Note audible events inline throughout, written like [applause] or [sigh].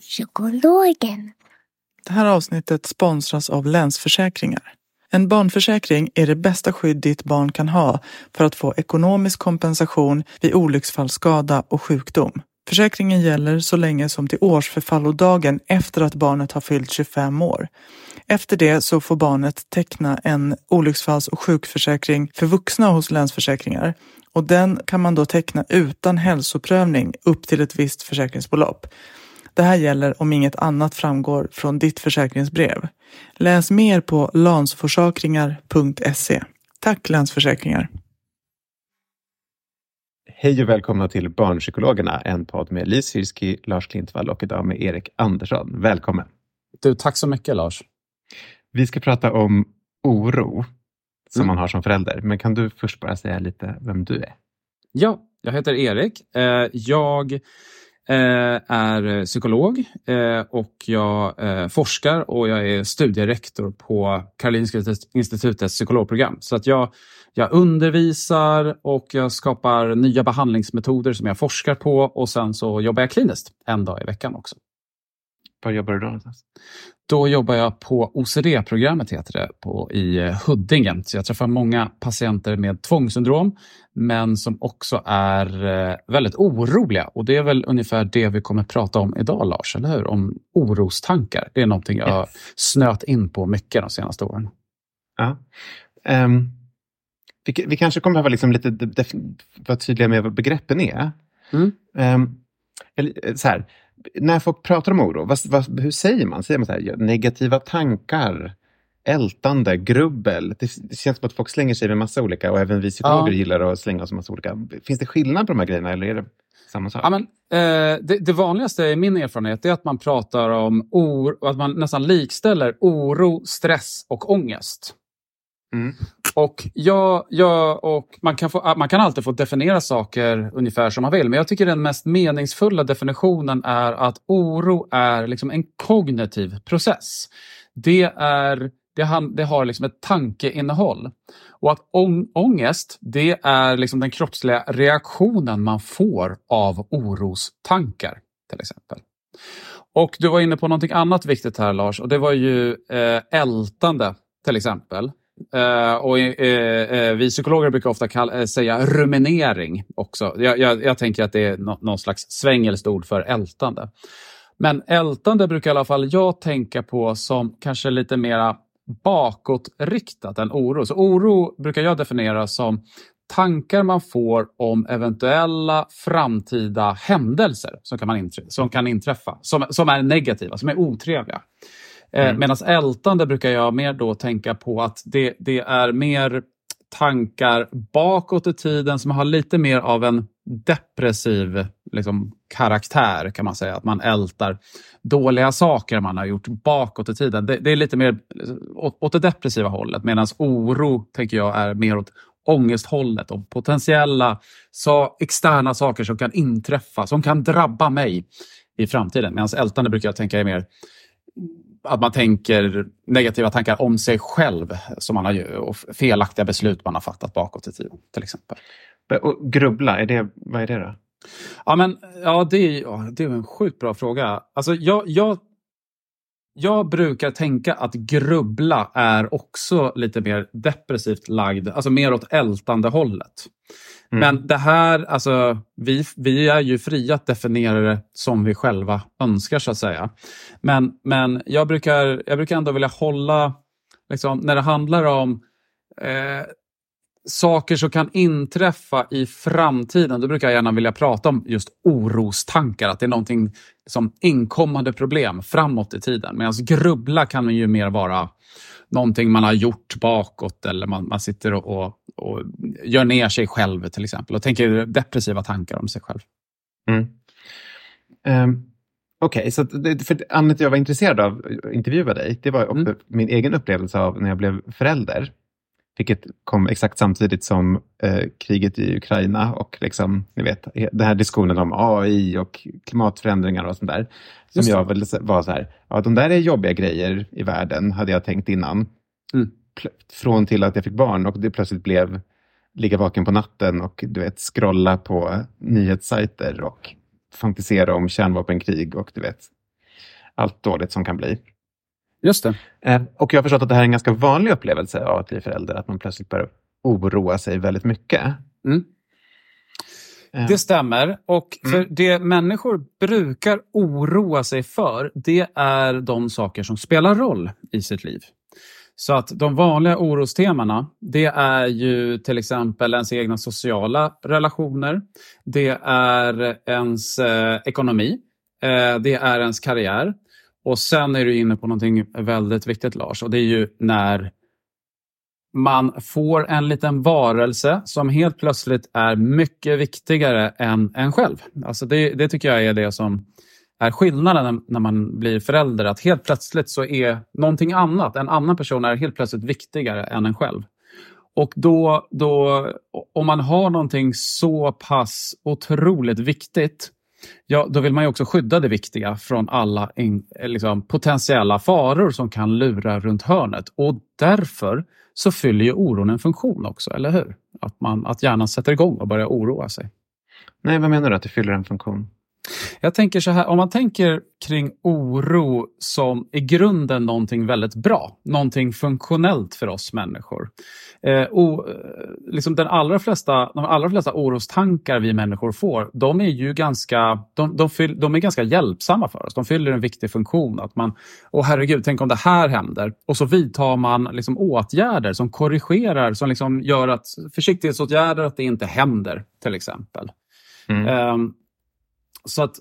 Psykologen. Det här avsnittet sponsras av Länsförsäkringar. En barnförsäkring är det bästa skydd ditt barn kan ha för att få ekonomisk kompensation vid olycksfallsskada och sjukdom. Försäkringen gäller så länge som till årsförfallodagen efter att barnet har fyllt 25 år. Efter det så får barnet teckna en olycksfalls och sjukförsäkring för vuxna hos Länsförsäkringar och den kan man då teckna utan hälsoprövning upp till ett visst försäkringsbelopp. Det här gäller om inget annat framgår från ditt försäkringsbrev. Läs mer på lansforsakringar.se. Tack Länsförsäkringar! Hej och välkomna till Barnpsykologerna, en podd med Lis Hirski, Lars Klintvall och idag med Erik Andersson. Välkommen! Du, tack så mycket Lars. Vi ska prata om oro som Mm. man har som förälder. Men kan du först bara säga lite vem du är? Ja, jag heter Erik. Eh, Jag Eh, är eh, psykolog eh, och jag eh, forskar och jag är studierektor på Karolinska institutets psykologprogram. Så att jag, jag undervisar och jag skapar nya behandlingsmetoder som jag forskar på och sen så jobbar jag kliniskt en dag i veckan också. Var jobbar du då någonstans? Då jobbar jag på OCD-programmet heter det, på, i eh, Huddinge. Så jag träffar många patienter med tvångssyndrom, men som också är eh, väldigt oroliga. Och det är väl ungefär det vi kommer prata om idag, Lars, eller hur? Om orostankar. Det är någonting jag Yes. snöat in på mycket de senaste åren. Ja. Ehm, vi, vi kanske kommer behöva liksom lite def- vara tydliga med vad begreppen är. Mm. Eller, så här, när folk pratar om oro, vad, vad, hur säger man? Säger man så här, negativa tankar, ältande, grubbel? Det, det känns som att folk slänger sig med massa olika och även vi psykologer Ja. gillar att slänga oss med massa olika. Finns det skillnad på de här grejerna eller är det samma sak? Ja, men, eh, det, det vanligaste i min erfarenhet är att man pratar om oro, att man nästan likställer oro, stress och ångest. Mm. Och, jag, jag, och man, kan få, ah, man kan alltid få definiera saker ungefär som man vill, men jag tycker den mest meningsfulla definitionen är att oro är liksom en kognitiv process. Det, är, det, han, det har liksom ett tankeinnehåll. Och att ång, ångest, det är liksom den kroppsliga reaktionen man får av orostankar, till exempel. Och du var inne på någonting annat viktigt här, Lars, och det var ju eh, ältande, till exempel. Uh, och uh, uh, Vi psykologer brukar ofta kalla, säga ruminering också. Jag, jag, jag tänker att det är no, någon slags svengelskt ord för ältande. Men ältande brukar i alla fall jag tänka på som kanske lite mera bakåtriktat än oro. Så oro brukar jag definiera som tankar man får om eventuella framtida händelser som kan, man inträ- som kan inträffa, som, som är negativa, som är otrevliga. Eh, Mm. Medan ältande brukar jag mer då tänka på att det, det är mer tankar bakåt i tiden som har lite mer av en depressiv liksom, karaktär kan man säga. Att man ältar dåliga saker man har gjort bakåt i tiden. Det, det är lite mer åt, åt det depressiva hållet medan oro tänker jag är mer åt ångesthållet och potentiella så, externa saker som kan inträffa, som kan drabba mig i framtiden. Medan ältande brukar jag tänka är mer att man tänker negativa tankar om sig själv som man har, ju- och felaktiga beslut man har fattat bakåt i tiden. till exempel. Och grubbla, är det, vad är det då? Ja, men, ja, det, är, ja, det är en sjukt bra fråga. Alltså, jag, jag, jag brukar tänka att grubbla är också lite mer depressivt lagd, alltså mer åt ältande hållet. Mm. Men det här, alltså, vi, vi är ju fria att definiera det som vi själva önskar så att säga. Men, men jag, brukar, jag brukar ändå vilja hålla, liksom, när det handlar om eh, saker som kan inträffa i framtiden, då brukar jag gärna vilja prata om just orostankar. Att det är någonting som inkommande problem framåt i tiden. Medan grubbla kan ju mer vara någonting man har gjort bakåt eller man, man sitter och, och, och, gör ner sig själv till exempel och tänker depressiva tankar om sig själv. Mm. Um, Okej, okay, så det, för anledningen jag var intresserad av att intervjua dig, det var mm. min egen upplevelse av när jag blev förälder vilket kom exakt samtidigt som eh, kriget i Ukraina och liksom, ni vet, den här diskussionen om AI och klimatförändringar och sånt där. Som jag väl var så här, ja de där är jobbiga grejer i världen, hade jag tänkt innan. Mm. Från till att jag fick barn och det plötsligt blev ligga vaken på natten och du vet, scrolla på nyhetssajter och fantisera om kärnvapenkrig och du vet, allt dåligt som kan bli. Just det. Eh, och jag har förstått att det här är en ganska vanlig upplevelse av att bli förälder, att man plötsligt börjar oroa sig väldigt mycket. Mm. Eh. Det stämmer. Och för mm. det människor brukar oroa sig för, det är de saker som spelar roll i sitt liv. Så att de vanliga orostemana, det är ju till exempel ens egna sociala relationer. Det är ens eh, ekonomi. Eh, det är ens karriär. Och sen är du inne på någonting väldigt viktigt Lars och det är ju när man får en liten varelse som helt plötsligt är mycket viktigare än en själv. Alltså det, det tycker jag är det som är skillnaden när man blir förälder. Att helt plötsligt så är någonting annat, en annan person är helt plötsligt viktigare än en själv. Och då, då om man har någonting så pass otroligt viktigt ja, då vill man ju också skydda det viktiga från alla in, eh, liksom, potentiella faror som kan lura runt hörnet. Och därför så fyller ju oron en funktion också, eller hur? Att, man, att hjärnan sätter igång och börjar oroa sig. Nej, vad menar du att det fyller en funktion? Jag tänker så här, om man tänker kring oro som i grunden någonting väldigt bra, någonting funktionellt för oss människor. Eh, o, liksom den allra flesta, de allra flesta orostankar vi människor får, de är ju ganska, de, de, fyll, de är ganska hjälpsamma för oss. De fyller en viktig funktion. Att man, åh herregud, tänk om det här händer. Och så vidtar man liksom åtgärder som korrigerar, som liksom gör att försiktighetsåtgärder, att det inte händer till exempel. Mm. Um, så att,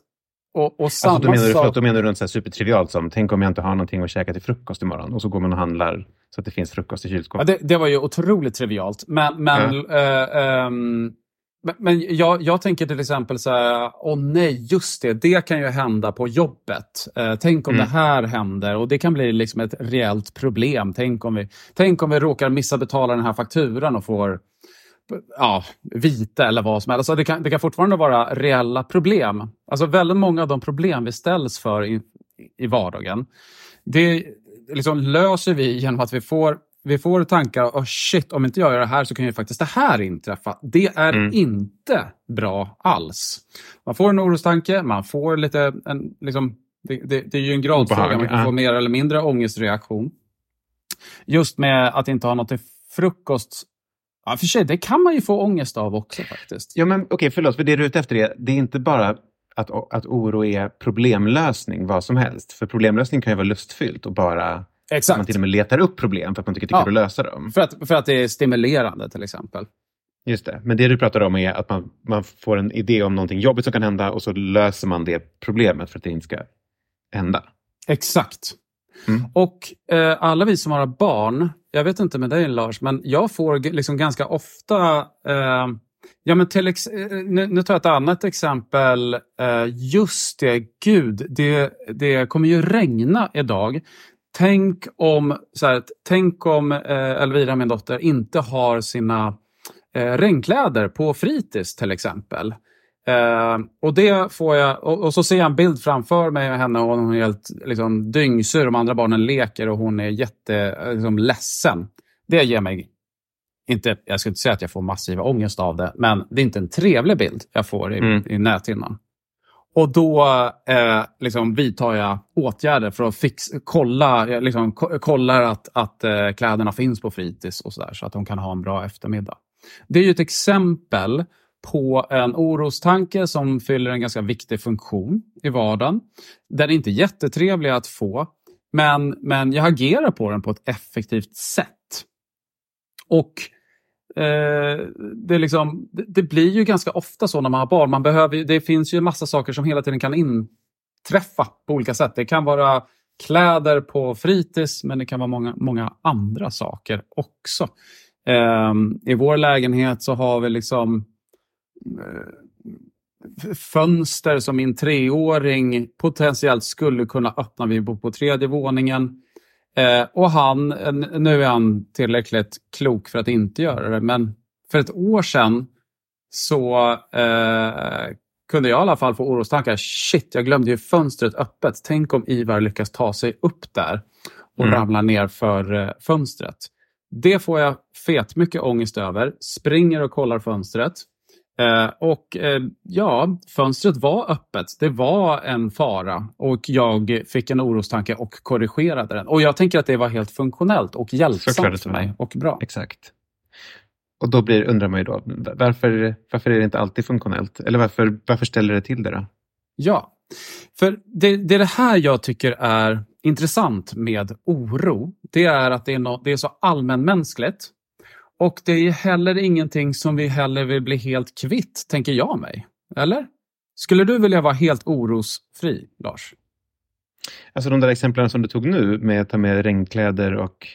och, och samma alltså, då, menar du, förlåt, då menar du något så supertrivialt som tänk om jag inte har någonting att käka till frukost imorgon och så går man och handlar så att det finns frukost i kylskåpet. Ja, det, det var ju otroligt trivialt. Men, men, ja. äh, ähm, men jag, jag, tänker till exempel så här, åh nej, just det, det kan ju hända på jobbet. Eh, tänk om mm. det här händer och det kan bli liksom ett reellt problem. Tänk om, vi, tänk om vi råkar missa betala den här fakturan och får ja, vita eller vad som helst. Alltså det, kan, det kan fortfarande vara reella problem. Alltså väldigt många av de problem vi ställs för i, i vardagen, det liksom löser vi genom att vi får vi får tankar, oh shit, om inte jag gör det här så kan ju faktiskt det här inträffa. Det är mm. inte bra alls. Man får en orostanke, man får lite, en, liksom, det, det, det är ju en gradfråga, man kan ja. få mer eller mindre ångestreaktion. Just med att inte ha något till frukost Ja, för sig, det kan man ju få ångest av också faktiskt. Ja, men okej, okay, förlåt, för det du är ute efter är, det är inte bara att, att oro är problemlösning, vad som helst. För problemlösning kan ju vara lustfyllt och bara Exakt. att man till och med letar upp problem för att man tycker det är kul att lösa dem. För att, för att det är stimulerande till exempel. Just det, men det du pratar om är att man, man får en idé om någonting jobbigt som kan hända och så löser man det problemet för att det inte ska hända. Exakt. Mm. Och eh, alla vi som har barn, jag vet inte med dig Lars, men jag får liksom ganska ofta eh, Ja, men till ex eh, nu, nu tar jag ett annat exempel. Eh, just det, gud, det, det kommer ju regna idag. Tänk om, så här, tänk om eh, Elvira, min dotter, inte har sina eh, regnkläder på fritids till exempel. Uh, och det får jag, och, och, så ser jag en bild framför mig med henne och hon är helt liksom, dyngsur. De andra barnen leker och hon är jätte, liksom, ledsen. Det ger mig, inte, jag ska inte säga att jag får massiv ångest av det, men det är inte en trevlig bild jag får i, mm. i näthinnan. Och då eh, liksom vidtar jag åtgärder för att fix, kolla, liksom, kollar att, att eh, kläderna finns på fritids och så där, så att de kan ha en bra eftermiddag. Det är ju ett exempel på en orostanke som fyller en ganska viktig funktion i vardagen. Den är inte jättetrevlig att få, men, men jag agerar på den på ett effektivt sätt. Och eh, det, liksom, det, det, blir ju ganska ofta så när man har barn. Man behöver, det finns ju massa saker som hela tiden kan inträffa på olika sätt. Det kan vara kläder på fritids, men det kan vara många, många andra saker också. Eh, I vår lägenhet så har vi liksom fönster som min treåring potentiellt skulle kunna öppna. Vi bor på tredje våningen. Eh, och han, nu är han tillräckligt klok för att inte göra det, men för ett år sedan så eh, kunde jag i alla fall få orostankar. Shit, jag glömde ju fönstret öppet. Tänk om Ivar lyckas ta sig upp där och mm. ramlar ner för eh, fönstret. Det får jag fet mycket ångest över. Springer och kollar fönstret. Eh, och eh, ja, fönstret var öppet. Det var en fara och jag fick en orostanke och korrigerade den. Och jag tänker att det var helt funktionellt och hjälpsamt för mig och bra. Exakt. Och då blir, undrar man ju då, varför, varför är det inte alltid funktionellt? Eller varför, varför ställer det till det då? Ja, för det, det är det här jag tycker är intressant med oro. Det är att det är, no, det är så allmänmänskligt och det är heller ingenting som vi heller vill bli helt kvitt, tänker jag mig. Eller? Skulle du vilja vara helt orosfri, Lars? Alltså de där exemplen som du tog nu med att ta med regnkläder och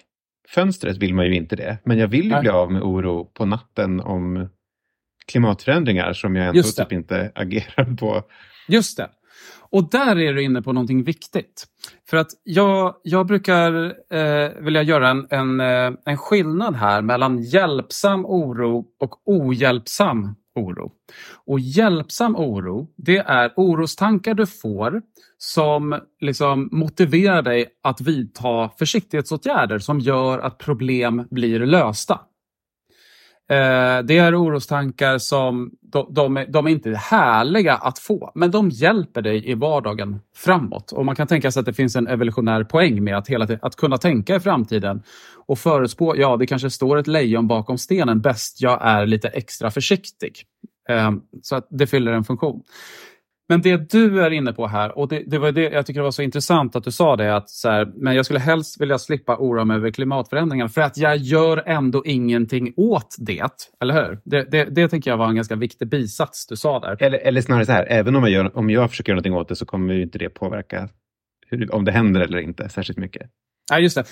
fönstret vill man ju inte det. Men jag vill ju Nej. bli av med oro på natten om klimatförändringar som jag ändå typ inte agerar på. Just det. Och där är du inne på någonting viktigt. För att jag, jag brukar eh, vilja göra en, en, eh, en skillnad här mellan hjälpsam oro och ohjälpsam oro. Och hjälpsam oro, det är orostankar du får som liksom motiverar dig att vidta försiktighetsåtgärder som gör att problem blir lösta. Eh, det är orostankar som de, de, de, är inte härliga att få, men de hjälper dig i vardagen framåt. Och Man kan tänka sig att det finns en evolutionär poäng med att, hela, att kunna tänka i framtiden och förutspå, ja det kanske står ett lejon bakom stenen, bäst jag är lite extra försiktig. Eh, så att det fyller en funktion. Men det du är inne på här, och det, det var det jag tycker det var så intressant att du sa det, att så här, men jag skulle helst vilja slippa oroa mig över klimatförändringarna för att jag gör ändå ingenting åt det. Eller hur? Det, det, det tänker jag var en ganska viktig bisats du sa där. Eller, eller snarare så här, även om jag, gör, om jag försöker göra någonting åt det så kommer ju inte det påverka hur, om det händer eller inte särskilt mycket. Nej, just det.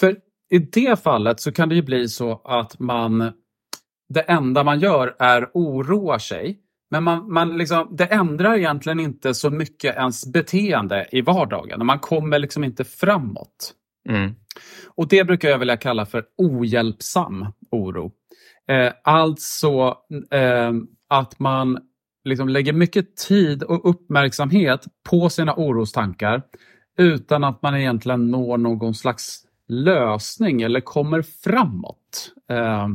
För i det fallet så kan det ju bli så att man det enda man gör är oroa sig men man, man liksom, det ändrar egentligen inte så mycket ens beteende i vardagen. Och man kommer liksom inte framåt. Mm. Och Det brukar jag vilja kalla för ohjälpsam oro. Eh, alltså eh, att man liksom lägger mycket tid och uppmärksamhet på sina orostankar utan att man egentligen når någon slags lösning eller kommer framåt. Eh,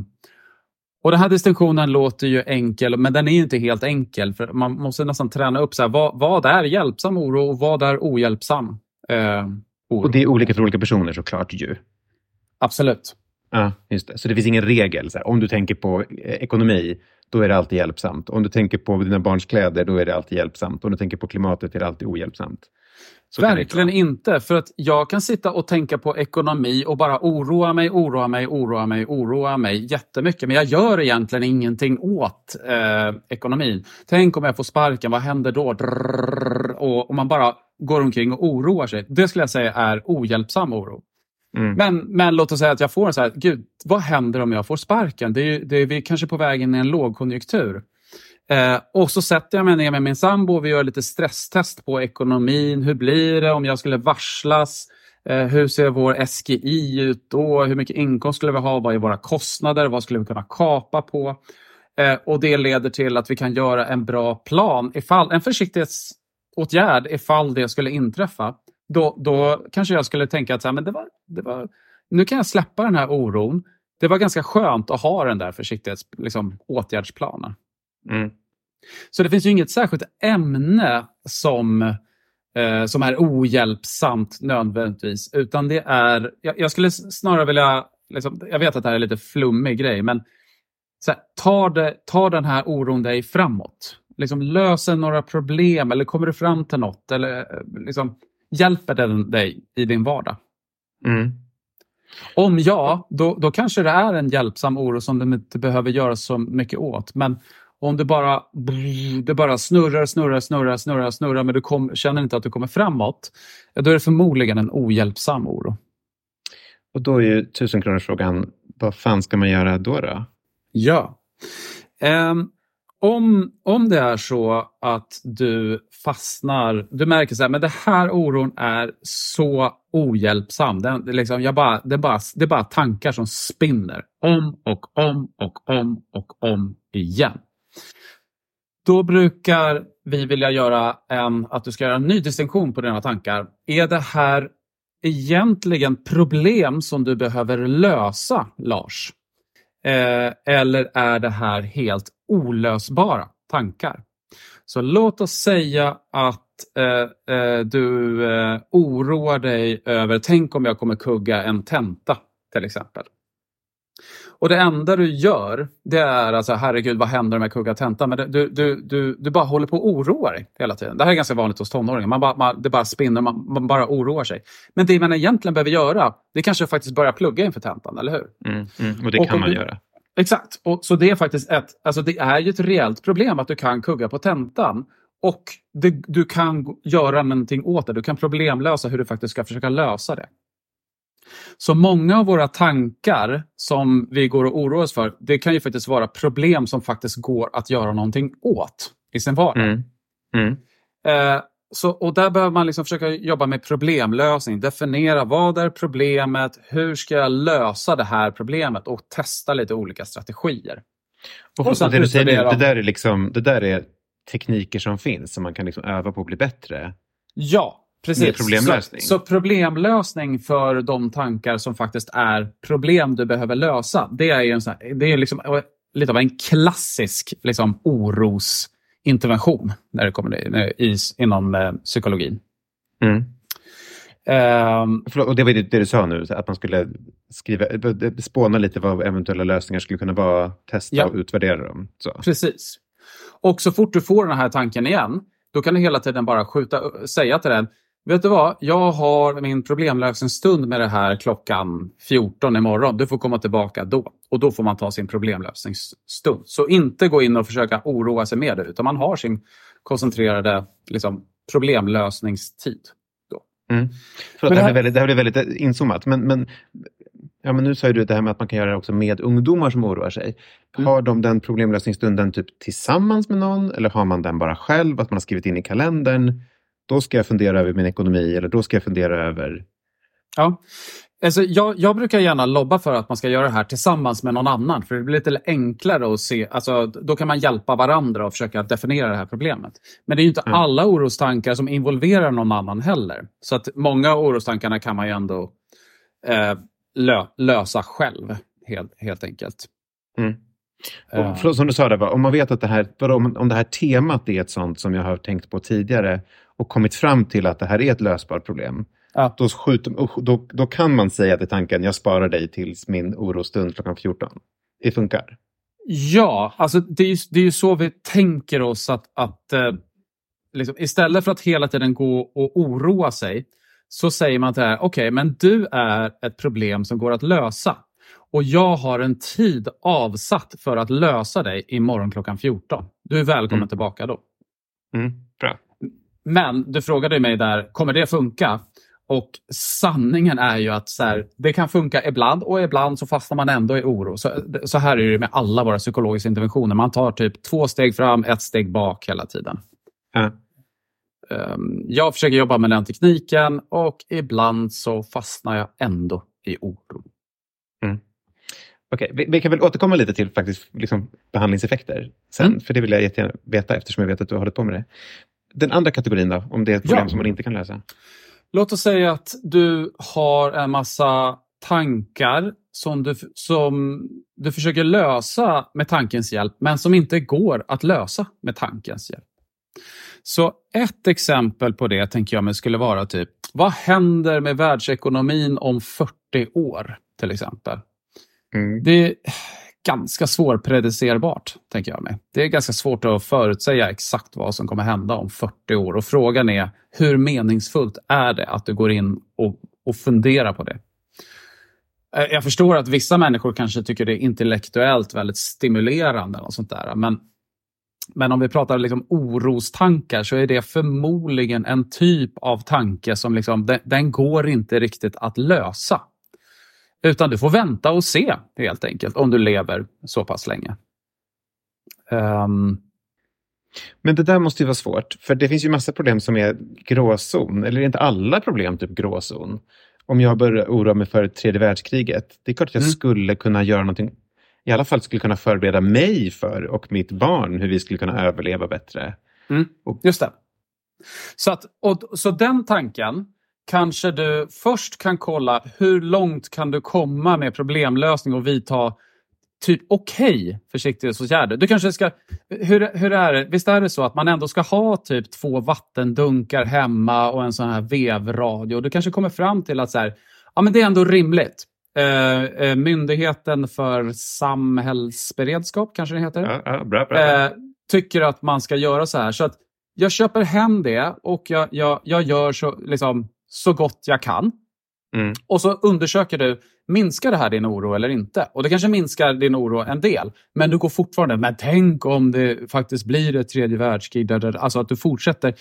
och Den här distinktionen låter ju enkel, men den är inte helt enkel. för Man måste nästan träna upp så här, vad, vad är hjälpsam oro och vad är ohjälpsam eh, oro. Och det är olika för olika personer såklart ju. Absolut. Ja, just det. Så det finns ingen regel. Så här, om du tänker på eh, ekonomi, då är det alltid hjälpsamt. Om du tänker på dina barns kläder, då är det alltid hjälpsamt. Om du tänker på klimatet är det alltid ohjälpsamt. Så Verkligen inte. För att jag kan sitta och tänka på ekonomi och bara oroa mig, oroa mig, oroa mig, oroa mig jättemycket. Men jag gör egentligen ingenting åt eh, ekonomin. Tänk om jag får sparken, vad händer då? Drrr, och, och man bara går omkring och oroar sig. Det skulle jag säga är ohjälpsam oro. Mm. Men, men låt oss säga att jag får en så här, gud, vad händer om jag får sparken? Det är, det är, vi är kanske på väg in i en lågkonjunktur. Eh, och så sätter jag mig ner med min sambo och vi gör lite stresstest på ekonomin. Hur blir det om jag skulle varslas? Eh, hur ser vår SGI ut då? Hur mycket inkomst skulle vi ha? Vad är våra kostnader? Vad skulle vi kunna kapa på? Eh, och det leder till att vi kan göra en bra plan, ifall, en försiktighetsåtgärd ifall det skulle inträffa. Då, då kanske jag skulle tänka att så här, men det var, det var, nu kan jag släppa den här oron. Det var ganska skönt att ha den där försiktighetsåtgärdsplanen. Liksom, Mm. Så det finns ju inget särskilt ämne som, eh, som är ohjälpsamt nödvändigtvis. Utan det är, jag, jag skulle snarare vilja, liksom, jag vet att det här är lite flummig grej, men så här, tar, det, tar den här oron dig framåt? Liksom, löser några problem eller kommer du fram till något? Eller, eh, liksom, hjälper den dig i din vardag? Mm. Om ja, då, då kanske det är en hjälpsam oro som du inte behöver göra så mycket åt. Men om du bara, det bara snurrar, snurrar, snurrar, snurrar, snurrar men du kom, känner inte att du kommer framåt, då är det förmodligen en ohjälpsam oro. Och då är ju tusenkronorsfrågan, vad fan ska man göra då? då? Ja. Um, om, om det är så att du fastnar, du märker så här, men det här oron är så ohjälpsam. Den, det, liksom, jag bara, det, bara, det är bara tankar som spinner om och om och om och om igen. Då brukar vi vilja göra en, att du ska göra en ny distinktion på dina tankar. Är det här egentligen problem som du behöver lösa, Lars? Eh, eller är det här helt olösbara tankar? Så låt oss säga att eh, eh, du eh, oroar dig över, tänk om jag kommer kugga en tenta till exempel. Och det enda du gör, det är alltså, herregud vad händer om jag kuggar tenta? Men du, du, du, du bara håller på att oroa dig hela tiden. Det här är ganska vanligt hos tonåringar. Man bara, man, det bara spinner, man, man bara oroar sig. Men det man egentligen behöver göra, det är kanske faktiskt börja plugga inför tentan, eller hur? Mm, mm, och det och kan man du, göra. Exakt. Och, så det är faktiskt ett, alltså det är ju ett reellt problem att du kan kugga på tentan. Och det, du kan göra någonting åt det. Du kan problemlösa hur du faktiskt ska försöka lösa det. Så många av våra tankar som vi går och oroar oss för, det kan ju faktiskt vara problem som faktiskt går att göra någonting åt i sin vardag. Mm. Mm. Eh, så, och där behöver man liksom försöka jobba med problemlösning. Definiera vad är problemet? Hur ska jag lösa det här problemet? Och testa lite olika strategier. Och, och det, du säger det, där är liksom, det där är tekniker som finns som man kan liksom öva på att bli bättre. Ja, Precis. Problemlösning. Så, så, problemlösning för de tankar som faktiskt är problem du behöver lösa, det är, en sån här, det är liksom lite av en klassisk liksom, orosintervention när det kommer i, inom eh, psykologin. Mm. Um, Förlåt, och det var det, det du sa nu, att man skulle skriva, spåna lite vad eventuella lösningar skulle kunna vara, testa ja. och utvärdera dem. Så. Precis. Och så fort du får den här tanken igen, då kan du hela tiden bara skjuta, säga till den, Vet du vad? Jag har min problemlösningsstund med det här klockan 14 imorgon. Du får komma tillbaka då. Och då får man ta sin problemlösningsstund. Så inte gå in och försöka oroa sig med det, utan man har sin koncentrerade liksom, problemlösningstid. Då. Mm. Förlåt, det, här... väldigt, det här blir väldigt inzoomat, men, men, ja, men nu sa du det här med att man kan göra det också med ungdomar som oroar sig. Mm. Har de den problemlösningsstunden typ tillsammans med någon eller har man den bara själv, att man har skrivit in i kalendern? Då ska jag fundera över min ekonomi eller då ska jag fundera över... Ja, alltså jag, jag, brukar gärna lobba för att man ska göra det här tillsammans med någon annan. För det blir lite enklare att se. Alltså, då kan man hjälpa varandra och försöka definiera det här problemet. Men det är ju inte mm. alla orostankar som involverar någon annan heller. Så att många av orostankarna kan man ju ändå eh, lö, lösa själv, helt, helt enkelt. Mm. Och, för, som du sa, där, om man vet att det här, om, om det här temat är ett sånt som jag har tänkt på tidigare och kommit fram till att det här är ett lösbart problem. Ja. Då, skjuter, då, då kan man säga till tanken, jag sparar dig tills min orostund klockan 14. Det funkar. Ja, alltså det är ju, det är ju så vi tänker oss att, att eh, liksom, istället för att hela tiden gå och oroa sig så säger man här, okej, okay, men du är ett problem som går att lösa. Och jag har en tid avsatt för att lösa dig imorgon klockan 14. Du är välkommen mm. tillbaka då. Mm, bra. Men du frågade mig där, kommer det funka? Och sanningen är ju att så här, det kan funka ibland och ibland så fastnar man ändå i oro. Så, så här är det med alla våra psykologiska interventioner. Man tar typ två steg fram, ett steg bak hela tiden. Mm. Jag försöker jobba med den tekniken och ibland så fastnar jag ändå i oro. Okej, vi, vi, kan väl återkomma lite till faktiskt liksom behandlingseffekter sen, mm. för det vill jag jättegärna veta eftersom jag vet att du har hållit på med det. Den andra kategorin då, om det är ett problem ja. som man inte kan lösa? Låt oss säga att du har en massa tankar som du, som du försöker lösa med tankens hjälp, men som inte går att lösa med tankens hjälp. Så ett exempel på det tänker jag mig skulle vara typ, vad händer med världsekonomin om 40 år till exempel? Mm. Det är ganska svårpredicerbart, tänker jag mig. Det är ganska svårt att förutsäga exakt vad som kommer hända om 40 år. Och frågan är, hur meningsfullt är det att du går in och, och funderar på det? Eh, jag förstår att vissa människor kanske tycker det är intellektuellt väldigt stimulerande. Och sånt där, men, men om vi pratar liksom orostankar så är det förmodligen en typ av tanke som liksom, den, den går inte riktigt att lösa. Utan du får vänta och se helt enkelt om du lever så pass länge. Ehm, Men det där måste ju vara svårt, för det finns ju massa problem som är gråzon, eller är inte alla problem typ gråzon? Om jag börjar oroa mig för tredje världskriget, det är klart att jag Mm. skulle kunna göra någonting, i alla fall skulle kunna förbereda mig för och mitt barn hur vi skulle kunna överleva bättre. Mm, just det. Så, att, och, så den tanken kanske du först kan kolla hur långt kan du komma med problemlösning och vidta typ okej försiktighetsåtgärder. Du kanske ska, hur, hur är det? Visst är det så att man ändå ska ha typ två vattendunkar hemma och en sån här vevradio. Du kanske kommer fram till att så här, ja, men det är ändå rimligt. Eh, eh, Myndigheten för samhällsberedskap kanske det heter Ja, ja, bra, bra. eh, tycker att man ska göra så här. Så att jag köper hem det och jag, jag, jag gör så, liksom, så gott jag kan. Mm. Och så undersöker du, minskar det här din oro eller inte? Och det kanske minskar din oro en del, men du går fortfarande, men tänk om det faktiskt blir ett tredje världskrig, där, alltså att du fortsätter.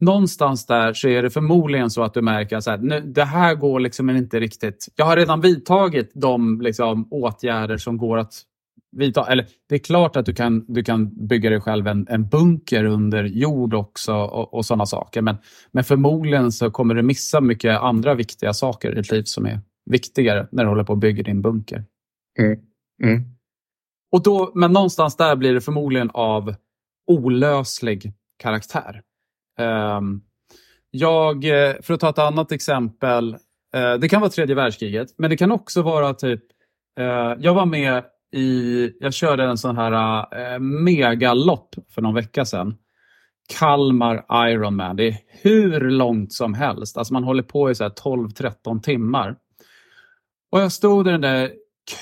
Någonstans där så är det förmodligen så att du märker att det här går liksom inte riktigt. Jag har redan vidtagit de liksom, åtgärder som går att vidta. Eller det är klart att du kan, du kan bygga dig själv en, en bunker under jord också och, och sådana saker. Men, men förmodligen så kommer du missa mycket andra viktiga saker i ditt liv som är viktigare när du håller på att bygga din bunker. Mm. Mm. Och då, men någonstans där blir det förmodligen av olöslig karaktär. Ehm, jag, eh, för att ta ett annat exempel. eh, det kan vara tredje världskriget, men det kan också vara typ... eh, jag var med i... Jag körde en sån här uh, megalopp för någon vecka sedan. Kalmar Ironman. Det är hur långt som helst. Alltså man håller på i 12-13 timmar. Och jag stod i den där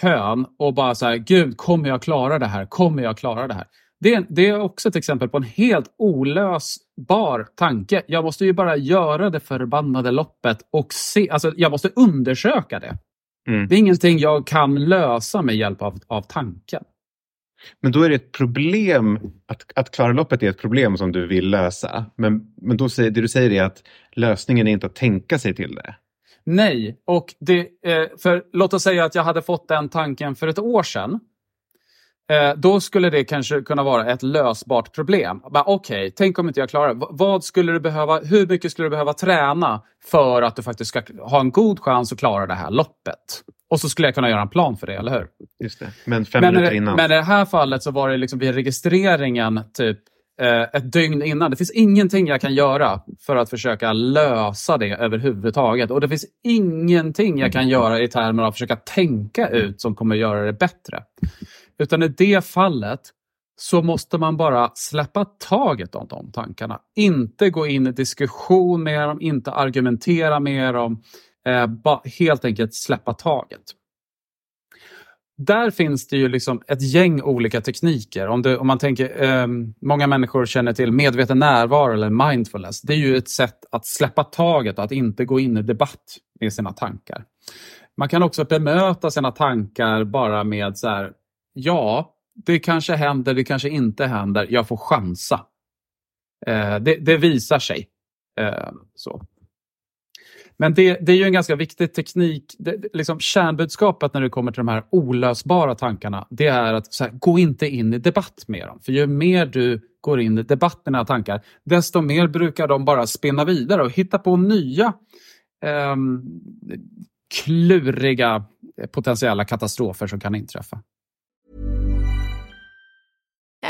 kön och bara så här, gud, kommer jag klara det här? Kommer jag klara det här? Det är, det är också ett exempel på en helt olösbar tanke. Jag måste ju bara göra det förbannade loppet och se, alltså jag måste undersöka det. Mm. Det är ingenting jag kan lösa med hjälp av, av tanken. Men då är det ett problem, att, att klara loppet är ett problem som du vill lösa. Men, men då säger, det du säger är att lösningen är inte att tänka sig till det. Nej, och det, eh, för låt oss säga att jag hade fått den tanken för ett år sedan. Eh, då skulle det kanske kunna vara ett lösbart problem. Okej, tänk om inte jag klarar det. Vad skulle du behöva, hur mycket skulle du behöva träna för att du faktiskt ska ha en god chans att klara det här loppet? Och så skulle jag kunna göra en plan för det, eller hur? Just det. Men fem Men, minuter det- innan. men i det här fallet så var det liksom vid registreringen typ eh, ett dygn innan. Det finns ingenting jag kan göra för att försöka lösa det överhuvudtaget. Och det finns ingenting jag kan göra i termer av att försöka tänka ut som kommer göra det bättre. Utan i det fallet så måste man bara släppa taget om de tankarna. Inte gå in i diskussion med dem, inte argumentera med dem. Eh, helt enkelt släppa taget. Där finns det ju liksom ett gäng olika tekniker. Om, du, om man tänker, eh, många människor känner till medveten närvaro eller mindfulness. Det är ju ett sätt att släppa taget och att inte gå in i debatt med sina tankar. Man kan också bemöta sina tankar bara med så här, ja, det kanske händer, det kanske inte händer, jag får chansa. Eh, det, det visar sig. Eh, så. Men det, det är ju en ganska viktig teknik. Det, liksom kärnbudskapet när det kommer till de här olösbara tankarna, det är att så här, gå inte in i debatt med dem. För ju mer du går in i debatt med dina tankar, desto mer brukar de bara spinna vidare och hitta på nya ehm, eh, kluriga potentiella katastrofer som kan inträffa.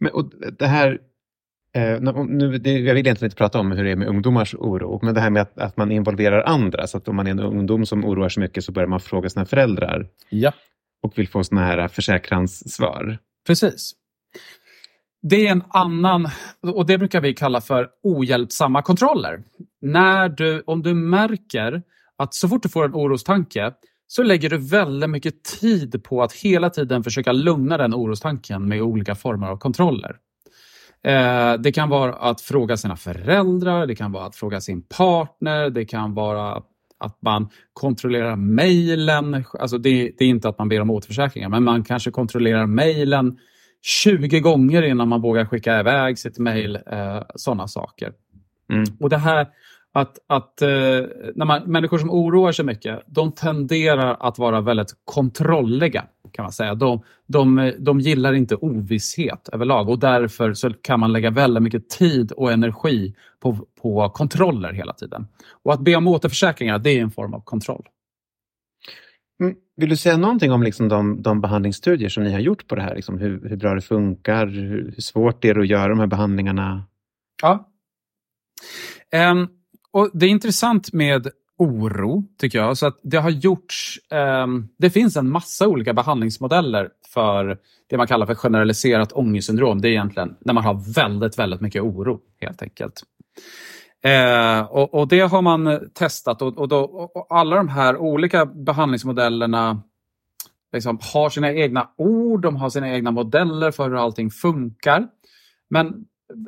Men, och det här, eh, nu, det, jag vill egentligen inte prata om hur det är med ungdomars oro, men det här med att, att man involverar andra, så att om man är en ungdom som oroar sig mycket så börjar man fråga sina föräldrar. Ja. Och vill få sådana här försäkranssvar. Precis. Det är en annan, och det brukar vi kalla för ohjälpsamma kontroller. När du, om du märker att så fort du får en orostanke så lägger du väldigt mycket tid på att hela tiden försöka lugna den orostanken med olika former av kontroller. Eh, det kan vara att fråga sina föräldrar, det kan vara att fråga sin partner, det kan vara att man kontrollerar mejlen. Alltså det, det, är inte att man ber om återförsäkringar, men man kanske kontrollerar mejlen 20 gånger innan man vågar skicka iväg sitt mejl. Eh, sådana saker. Mm. Och det här att, att eh, när man, människor som oroar sig mycket, de tenderar att vara väldigt kontrolliga. kan man säga. De, de, de gillar inte ovisshet överlag och därför så kan man lägga väldigt mycket tid och energi på, på kontroller hela tiden. Och att be om återförsäkringar, det är en form av kontroll. Mm. Vill du säga någonting om liksom de, de behandlingsstudier som ni har gjort på det här? Liksom hur, hur bra det funkar, hur, hur svårt det är att göra de här behandlingarna? Ja. Um, och Det är intressant med oro, tycker jag. Så att det har gjorts... Eh, det finns en massa olika behandlingsmodeller för det man kallar för generaliserat ångestsyndrom. Det är egentligen när man har väldigt, väldigt mycket oro, helt enkelt. Eh, och, och, Det har man testat och, och, då, och, alla de här olika behandlingsmodellerna liksom har sina egna ord, de har sina egna modeller för hur allting funkar. Men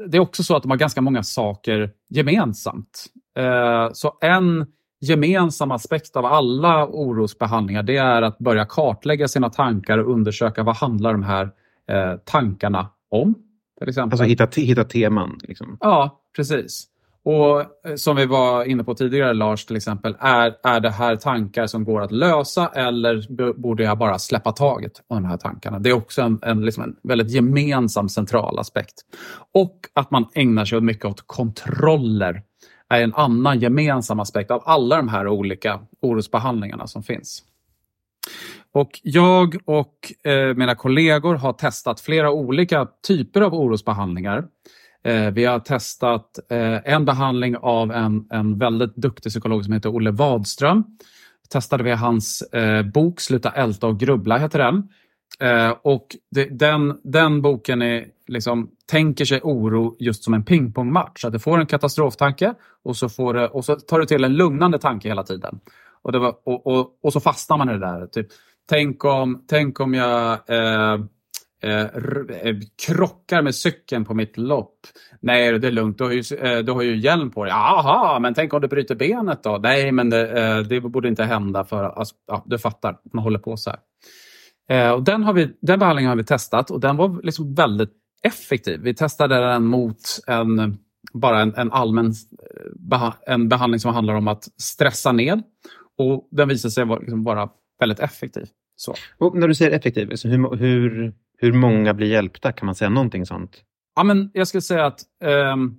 det är också så att de har ganska många saker gemensamt. Eh, så en gemensam aspekt av alla orosbehandlingar det är att börja kartlägga sina tankar och undersöka vad handlar de här eh, tankarna om. Till exempel. Alltså hitta, hitta teman? Liksom. Ja, precis. Och eh, som vi var inne på tidigare, Lars, till exempel, är, är det här tankar som går att lösa eller borde jag bara släppa taget om de här tankarna? Det är också en, en, liksom en väldigt gemensam central aspekt. Och att man ägnar sig mycket åt kontroller är en annan gemensam aspekt av alla de här olika orosbehandlingarna som finns. Och jag och eh, mina kollegor har testat flera olika typer av orosbehandlingar. Eh, vi har testat eh, en behandling av en, en väldigt duktig psykolog som heter Olle Wadström. Testade vi hans eh, bok Sluta älta och grubbla, heter den. Eh, och det, den, den boken är liksom, tänker sig oro just som en pingpongmatch. Att du får en katastroftanke och så, får det, och så tar du till en lugnande tanke hela tiden. Och, var, och, och, och, så fastnar man i det där. Typ, tänk, om, tänk om jag eh, Eh, krockar med cykeln på mitt lopp. Nej, det är lugnt. Du har ju, eh, du har ju hjälm på dig. Jaha, men tänk om du bryter benet då? Nej, men det, eh, det borde inte hända för alltså, ja, du fattar, man håller på så här. Eh, och den, har vi, den behandlingen har vi testat och den var liksom väldigt effektiv. Vi testade den mot en, bara en, en allmän beha en behandling som handlar om att stressa ned. Och Den visade sig vara, liksom vara väldigt effektiv. Så. Och när du säger effektiv, alltså hur, hur, hur många blir hjälpta? Kan man säga någonting sånt? Ja, men jag skulle säga att um,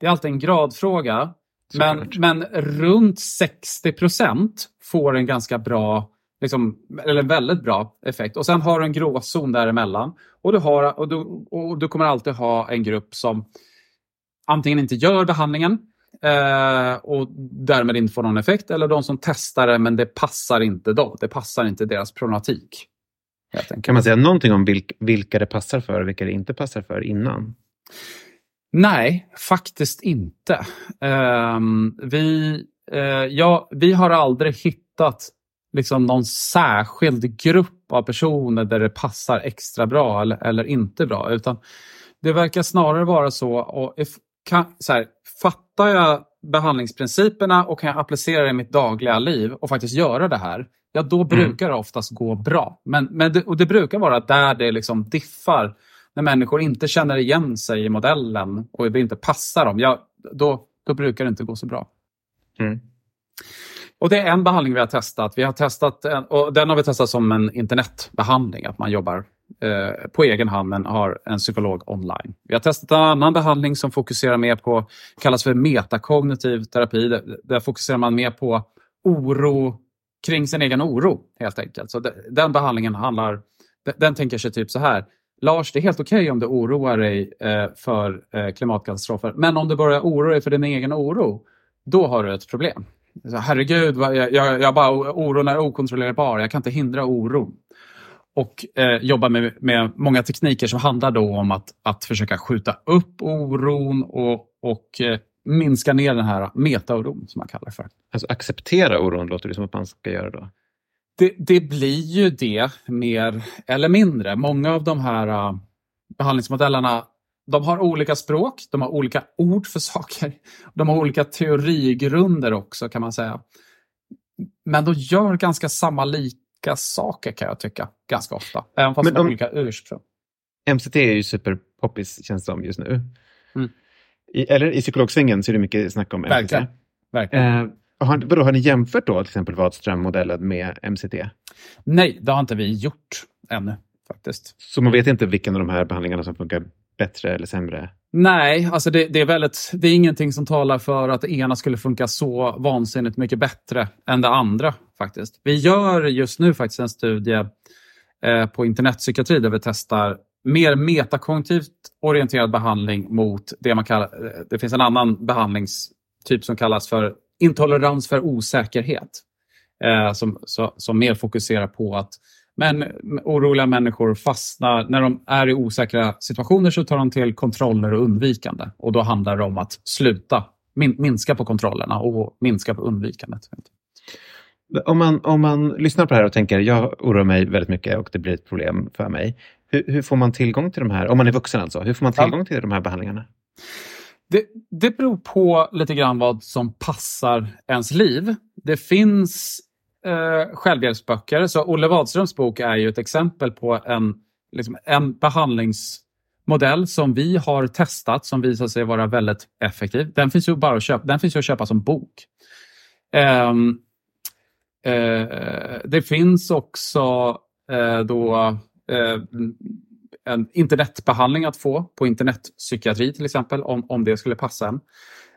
det är alltid en gradfråga. Men, men runt 60 procent får en ganska bra, liksom, eller väldigt bra effekt. Och Sen har du en gråzon däremellan. Och du, har, och, du, och du kommer alltid ha en grupp som antingen inte gör behandlingen eh, och därmed inte får någon effekt. Eller de som testar det men det passar inte dem. Det passar inte deras problematik. Kan man säga någonting om vilk, vilka det passar för och vilka det inte passar för innan? Nej, faktiskt inte. Um, vi, uh, ja, vi har aldrig hittat liksom någon särskild grupp av personer där det passar extra bra eller, eller inte bra. Utan det verkar snarare vara så, och if, kan, så här, fattar jag behandlingsprinciperna och kan jag applicera det i mitt dagliga liv och faktiskt göra det här, ja då mm. brukar det oftast gå bra. Men, men det, och det brukar vara där det liksom diffar, när människor inte känner igen sig i modellen och det inte passar dem, ja, då, då brukar det inte gå så bra. Mm. Och Det är en behandling vi har testat. Vi har testat och den har vi testat som en internetbehandling, att man jobbar eh, på egen hand men har en psykolog online. Vi har testat en annan behandling som fokuserar mer på, kallas för metakognitiv terapi. Där, där fokuserar man mer på oro kring sin egen oro helt enkelt. Så den behandlingen handlar, den, den tänker sig typ så här. Lars, det är helt okej okay om du oroar dig eh, för eh, klimatkatastrofer. Men om du börjar oroa dig för din egen oro, då har du ett problem. Herregud, jag, jag, jag bara, oron är okontrollerbar. Jag kan inte hindra oron. Och eh, jobbar med, med många tekniker som handlar då om att, att försöka skjuta upp oron och, och eh, minska ner den här metaoron som man kallar det för. Alltså acceptera oron låter det som att man ska göra då? Det, det blir ju det mer eller mindre. Många av de här uh, behandlingsmodellerna de har olika språk, de har olika ord för [laughs] saker. De har olika teorigrunder också kan man säga. Men de gör ganska samma lika saker kan jag tycka, ganska ofta. Även fast de har olika ursprung. MCT är ju superpoppis känns det som just nu. Mm. I, eller i psykologsvängen så är det mycket snack om MCT. Verkligen. Verkligen. Eh, har, vadå, har ni jämfört då till exempel Wadström-modellen med MCT? Nej, det har inte vi gjort ännu. faktiskt. Så man vet inte vilken av de här behandlingarna som funkar bättre eller sämre? Nej, alltså det, det, är väldigt, det är ingenting som talar för att det ena skulle funka så vansinnigt mycket bättre än det andra. faktiskt. Vi gör just nu faktiskt en studie eh, på internetpsykiatri där vi testar mer metakognitivt orienterad behandling mot det man kallar... Eh, det finns en annan behandlingstyp som kallas för intolerans för osäkerhet. Eh, som, så, som mer fokuserar på att men oroliga människor fastnar, när de är i osäkra situationer så tar de till kontroller och undvikande. Och då handlar det om att sluta, min, minska på kontrollerna och minska på undvikandet. Om man, om man lyssnar på det här och tänker, jag oroar mig väldigt mycket och det blir ett problem för mig. Hur, hur får man tillgång till de här, om man är vuxen alltså, hur får man tillgång till de här behandlingarna? Det, det beror på lite grann vad som passar ens liv. Det finns eh, självhjälpsböcker. Så Olle Wadströms bok är ju ett exempel på en, liksom, en behandlingsmodell som vi har testat som visar sig vara väldigt effektiv. Den finns ju bara att köpa, den finns ju att köpa som bok. Eh, eh, det finns också eh, då eh, en internetbehandling att få på internetpsykiatri till exempel, om, om det skulle passa en.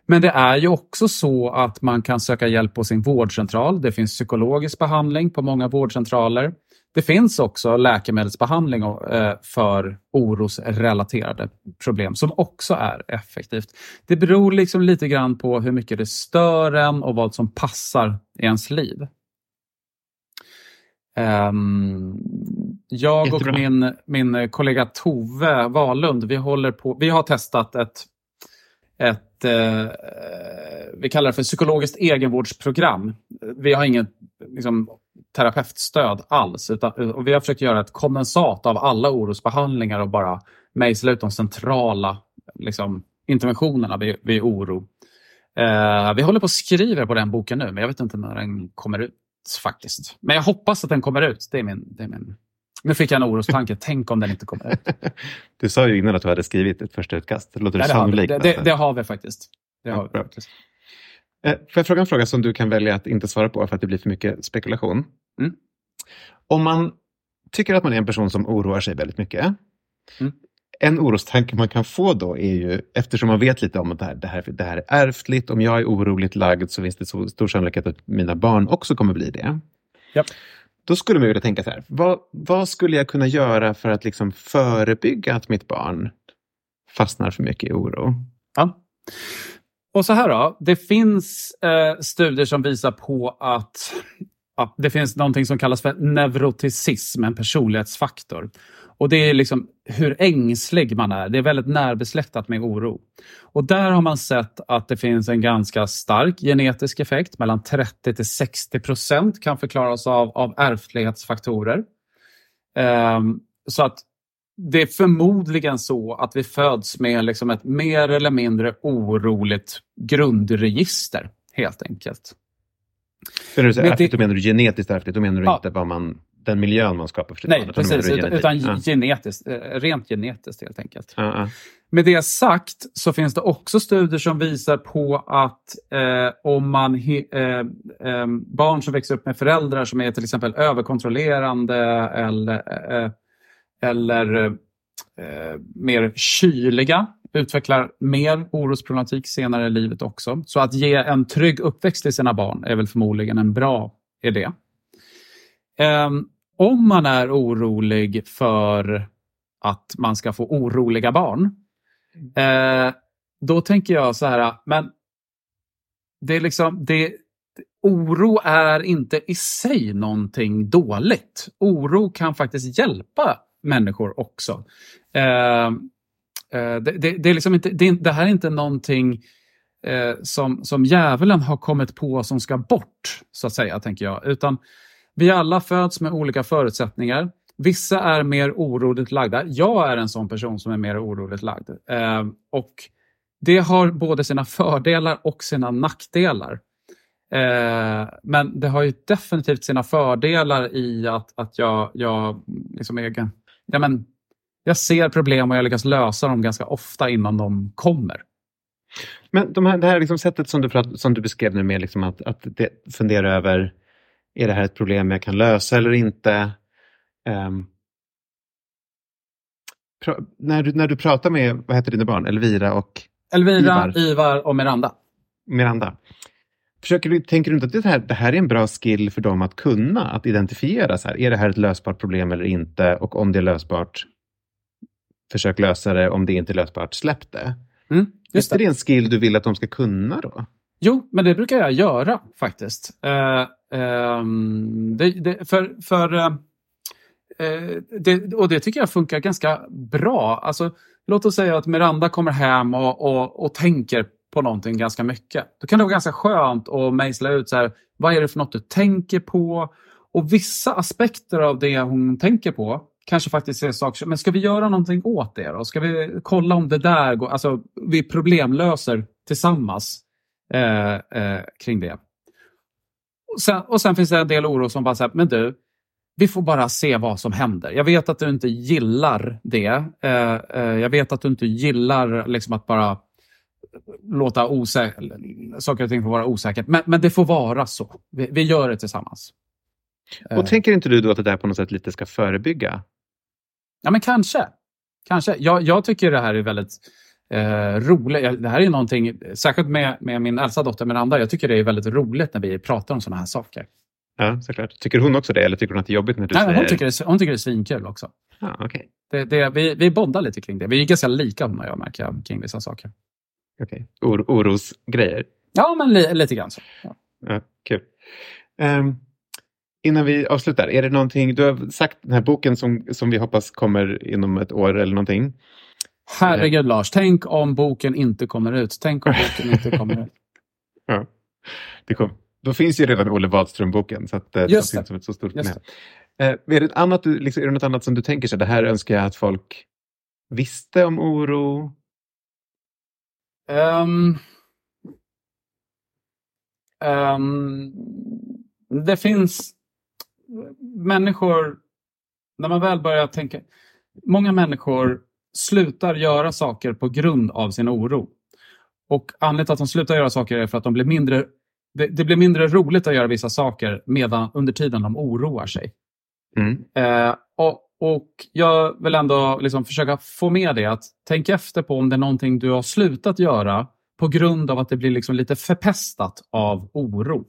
Men det är ju också så att man kan söka hjälp på sin vårdcentral. Det finns psykologisk behandling på många vårdcentraler. Det finns också läkemedelsbehandling eh, för orosrelaterade problem som också är effektivt. Det beror liksom lite grann på hur mycket det stör en och vad som passar i ens liv. Um, jag och min, min kollega Tove Wahlund, vi, håller på, vi har testat ett, ett eh, vi kallar det för psykologiskt egenvårdsprogram. Vi har inget liksom, terapeutstöd alls. Utan, och vi har försökt göra ett kondensat av alla orosbehandlingar och bara mejsla ut de centrala liksom, interventionerna vid, vid oro. Eh, vi håller på att skriva på den boken nu, men jag vet inte när den kommer ut faktiskt. Men jag hoppas att den kommer ut. Det är min, det är min nu fick jag en orostanke. Tänk om den inte kommer ut. [laughs] Du sa ju innan att du hade skrivit ett första utkast. Det låter ja, det sannolikt. Det, det, det, har vi faktiskt. Det ja, har vi faktiskt. Eh, får jag fråga en fråga som du kan välja att inte svara på för att det blir för mycket spekulation? Mm. Om man tycker att man är en person som oroar sig väldigt mycket. Mm. En orostanke man kan få då är ju, eftersom man vet lite om att det här, det här, det här är ärftligt, om jag är oroligt lagd så finns det så stor sannolikhet att mina barn också kommer bli det. Yep. Då skulle man vilja tänka så här, vad, vad skulle jag kunna göra för att liksom förebygga att mitt barn fastnar för mycket i oro? Ja. och så här då, det finns eh, studier som visar på att ja, det finns någonting som kallas för neuroticism, en personlighetsfaktor. Och det är liksom hur ängslig man är. Det är väldigt närbesläktat med oro. Och där har man sett att det finns en ganska stark genetisk effekt. Mellan 30 till 60 procent kan förklaras av, av ärftlighetsfaktorer. Um, så att det är förmodligen så att vi föds med liksom ett mer eller mindre oroligt grundregister, helt enkelt. För du säger ärftligt, då menar du genetiskt ärftligt, då menar du ja. inte vad man, den miljön man skapar för sitt Nej, barn? precis, utan, utan ja. genetiskt, eh, rent genetiskt helt enkelt. Ja, Med det sagt så finns det också studier som visar på att eh, om man eh, eh, barn som växer upp med föräldrar som är till exempel överkontrollerande eller, eh, eller eh, mer kyliga utvecklar mer orosproblematik senare i livet också. Så att ge en trygg uppväxt till sina barn är väl förmodligen en bra idé. Um, om man är orolig för att man ska få oroliga barn, uh, då tänker jag så här, men det är liksom, det, oro är inte i sig någonting dåligt. Oro kan faktiskt hjälpa människor också. Ehm, Eh, det, det, det, är liksom inte, det, det, här är inte någonting eh, som, som djävulen har kommit på som ska bort, så att säga, tänker jag. Utan vi alla föds med olika förutsättningar. Vissa är mer oroligt lagda. Jag är en sån person som är mer oroligt lagd. Eh, och det har både sina fördelar och sina nackdelar. Men det har ju definitivt sina fördelar i att, att jag, jag liksom är, ja, men, jag ser problem och jag lyckas lösa dem ganska ofta innan de kommer. Men de här, det här liksom sättet som du, prat, som du beskrev nu med liksom att, att det, fundera över, är det här ett problem jag kan lösa eller inte? Um, pra, när, du, när du pratar med, vad heter dina barn, Elvira och Elvira, Ivar, Ivar och Miranda. Miranda. Försöker du, tänker du inte att det här, det här är en bra skill för dem att kunna, att identifiera så här, är det här ett lösbart problem eller inte? Och om det är lösbart, försök lösa det. Om det inte är lösbart, släpp det. Mm, just är det en skill du vill att de ska kunna då? Jo, men det brukar jag göra faktiskt. Uh, um, det, det, för för uh, det, och det tycker jag funkar ganska bra. Alltså, låt oss säga att Miranda kommer hem och, och, och tänker på någonting ganska mycket. Då kan det vara ganska skönt att mejsla ut så här, vad är det för något du tänker på? Och vissa aspekter av det hon tänker på kanske faktiskt är saker, men ska vi göra någonting åt det då? Ska vi kolla om det där går, alltså vi problemlöser tillsammans eh, eh, kring det. Och sen, och sen finns det en del oro som bara säger, men du, vi får bara se vad som händer. Jag vet att du inte gillar det. Eh, eh jag vet att du inte gillar liksom att bara låta saker och ting få vara osäkert. Men, men det får vara så. Vi, vi gör det tillsammans. Och eh. tänker inte du då att det där på något sätt lite ska förebygga? Ja, men kanske. Kanske. Jag, jag tycker det här är väldigt eh, roligt. Det här är någonting, särskilt med, med min äldsta dotter Miranda, jag tycker det är väldigt roligt när vi pratar om sådana här saker. Ja, såklart. Tycker hon också det eller tycker hon att det är jobbigt när du Nej, säger... Hon tycker, det, hon tycker det är svinkul också. Ja, okay. det, det, vi, vi bondar lite kring det. Vi är ganska lika hon och jag märker jag, kring vissa saker. Okej, okay. Or orosgrejer? Ja, men li, lite grann så. Ja. Ja, kul. Um, innan vi avslutar, är det någonting, du har sagt den här boken som, som vi hoppas kommer inom ett år eller någonting. Herregud Lars, tänk om boken inte kommer ut. Tänk om boken inte kommer ut. [laughs] ja, det kom. Då finns ju redan Olle Wadström-boken. Så att, eh, Just det. finns som ett så stort Just det. Eh, är, det annat, liksom, är det något annat som du tänker sig, det här önskar jag att folk visste om oro? Um, um, det finns människor, när man väl börjar tänka, många människor slutar göra saker på grund av sin oro. Och anledningen till att de slutar göra saker är för att de blir mindre, det, det blir mindre roligt att göra vissa saker medan, under tiden de oroar sig. Mm. Eh, och, och Jag vill ändå liksom försöka få med det att tänk efter på om det är någonting du har slutat göra på grund av att det blir liksom lite förpestat av oro.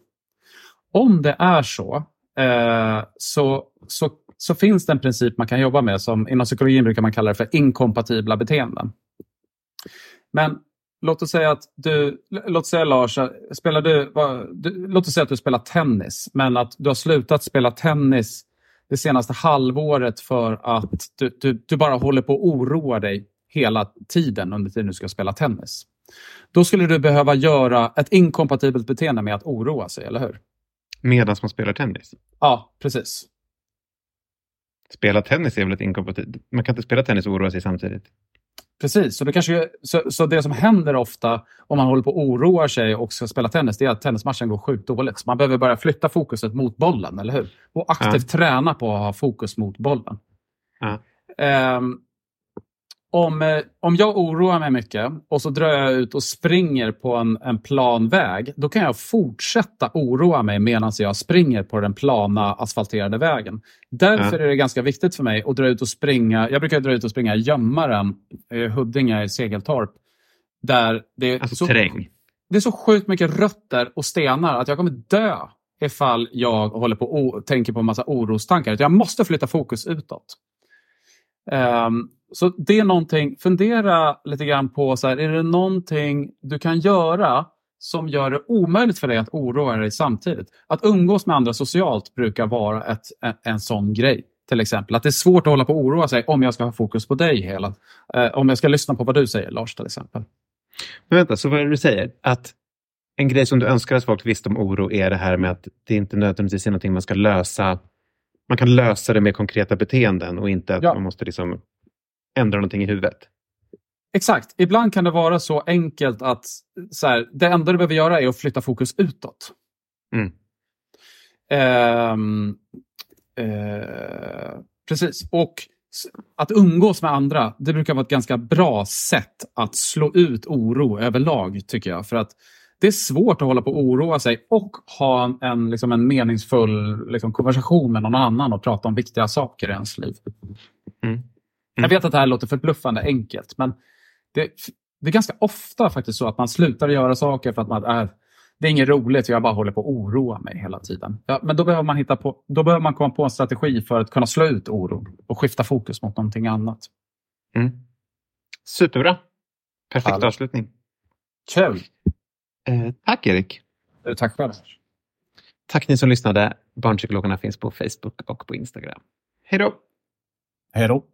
Om det är så, Eh, så, så, så finns det en princip man kan jobba med som inom psykologin brukar man kalla det för inkompatibla beteenden. Men låt oss säga att du, låt säga Lars, eh, spelar du, vad, du, låt oss säga att du spelar tennis, men att du har slutat spela tennis det senaste halvåret för att du, du, du bara håller på att oroa dig hela tiden under tiden du ska spela tennis. Då skulle du behöva göra ett inkompatibelt beteende med att oroa sig, eller hur? Medan man spelar tennis? Ja, precis. Spela tennis är väl ett inkompatibelt... Man kan inte spela tennis och oroa sig samtidigt? Precis, så det, kanske, så, så, det som händer ofta om man håller på och oroar sig och ska spela tennis, det är att tennismatchen går sjukt dåligt. Så man behöver börja flytta fokuset mot bollen, eller hur? Och aktivt ja. träna på att ha fokus mot bollen. Ja. Um, om, eh, om jag oroar mig mycket och så drar jag ut och springer på en, en plan väg, då kan jag fortsätta oroa mig medan jag springer på den plana asfalterade vägen. Därför ja. är det ganska viktigt för mig att dra ut och springa. Jag brukar dra ut och springa i Gömmaren, i Huddinge i Segeltorp. Där det är alltså så, terräng? Det är så sjukt mycket rötter och stenar att jag kommer dö ifall jag håller på och tänker på en massa orostankar. Jag måste flytta fokus utåt. Um, så det är någonting, fundera lite grann på, så här, är det någonting du kan göra som gör det omöjligt för dig att oroa dig samtidigt? Att umgås med andra socialt brukar vara ett, en, en sån grej. Till exempel att det är svårt att hålla på att oroa sig om jag ska ha fokus på dig hela eh, Om jag ska lyssna på vad du säger, Lars, till exempel. Men vänta, så vad är det du säger? Att en grej som du önskar att folk visste om oro är det här med att det inte nödvändigtvis är någonting man ska lösa. Man kan lösa det med konkreta beteenden och inte att ja. man måste liksom ändra någonting i huvudet. Exakt. Ibland kan det vara så enkelt att så här, det enda du behöver göra är att flytta fokus utåt. Mm. Um, uh, precis. Och att umgås med andra, det brukar vara ett ganska bra sätt att slå ut oro överlag, tycker jag. För att det är svårt att hålla på och oroa sig och ha en, en, liksom en meningsfull liksom, konversation med någon annan och prata om viktiga saker i ens liv. Mm. Jag vet att det här låter förbluffande enkelt, men det, det, är ganska ofta faktiskt så att man slutar göra saker för att man är det är inget roligt, jag bara håller på att oroa mig hela tiden. Ja, men då behöver, man hitta på, då behöver man komma på en strategi för att kunna slå ut oro och skifta fokus mot någonting annat. Mm. Superbra. Perfekt All. avslutning. Kul. Eh, tack Erik. Eh, tack själv. Tack ni som lyssnade. Barnpsykologerna finns på Facebook och på Instagram. Hej då! Hej då!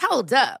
Hold up.